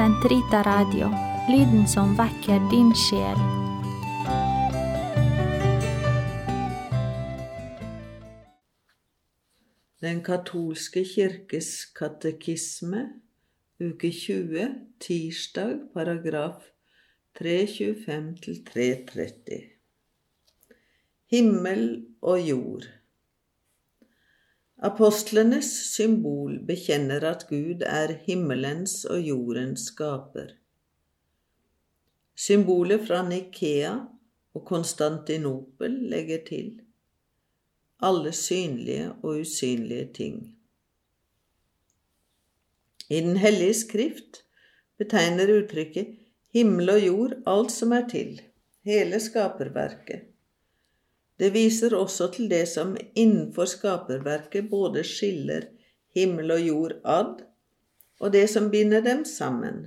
Sentrita Radio, lyden som vekker din sjel. Den katolske kirkes katekisme, uke 20, tirsdag, paragraf 325 330. Himmel og jord. Apostlenes symbol bekjenner at Gud er himmelens og jordens skaper. Symbolet fra Nikea og Konstantinopel legger til alle synlige og usynlige ting. I Den hellige skrift betegner uttrykket himmel og jord alt som er til, hele skaperverket. Det viser også til det som innenfor skaperverket både skiller himmel og jord ad, og det som binder dem sammen.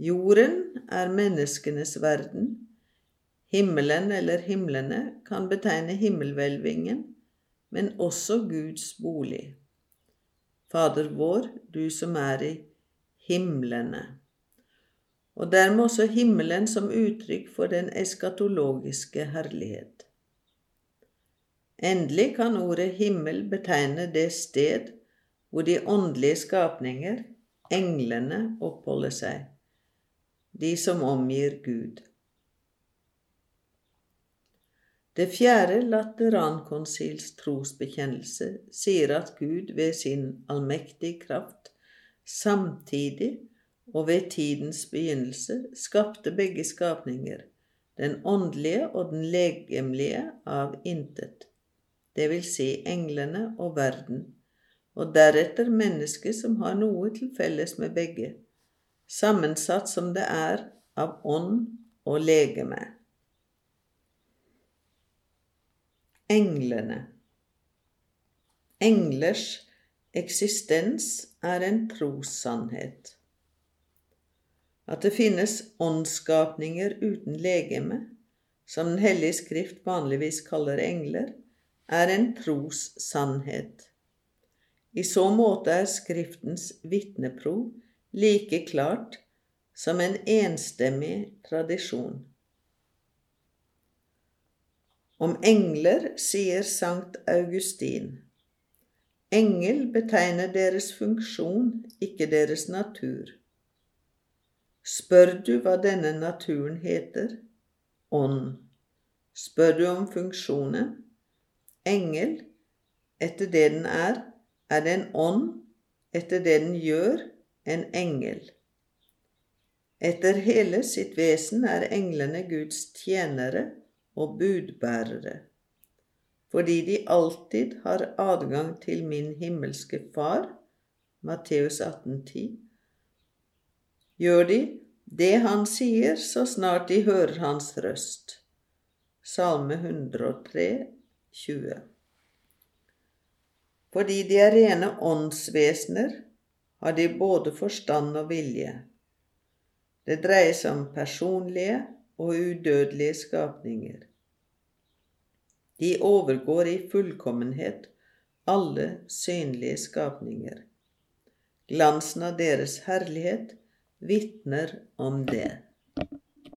Jorden er menneskenes verden. Himmelen eller himlene kan betegne himmelhvelvingen, men også Guds bolig. Fader vår, du som er i himlene. Og dermed også himmelen som uttrykk for den eskatologiske herlighet. Endelig kan ordet himmel betegne det sted hvor de åndelige skapninger, englene, oppholder seg, de som omgir Gud. Det fjerde Laterankonsils trosbekjennelse sier at Gud ved sin allmektige kraft samtidig og ved tidens begynnelse skapte begge skapninger, den åndelige og den legemlige, av intet det vil si englene og verden, og deretter mennesket som har noe til felles med begge, sammensatt som det er av ånd og legeme. Englene Englers eksistens er en trossannhet. At det finnes åndsskapninger uten legeme, som Den hellige skrift vanligvis kaller engler, er en trossannhet. I så måte er Skriftens vitneprov like klart som en enstemmig tradisjon. Om engler sier Sankt Augustin Engel betegner deres funksjon, ikke deres natur. Spør du hva denne naturen heter? Ånd. Spør du om funksjonen? Engel, etter det den er, er det en ånd, etter det den gjør, en engel. Etter hele sitt vesen er englene Guds tjenere og budbærere, fordi de alltid har adgang til min himmelske Far, Matteus 18,10, gjør de det han sier så snart de hører hans røst. Salme 103, 20. Fordi de er rene åndsvesener, har de både forstand og vilje. Det dreier seg om personlige og udødelige skapninger. De overgår i fullkommenhet alle synlige skapninger. Glansen av deres herlighet vitner om det.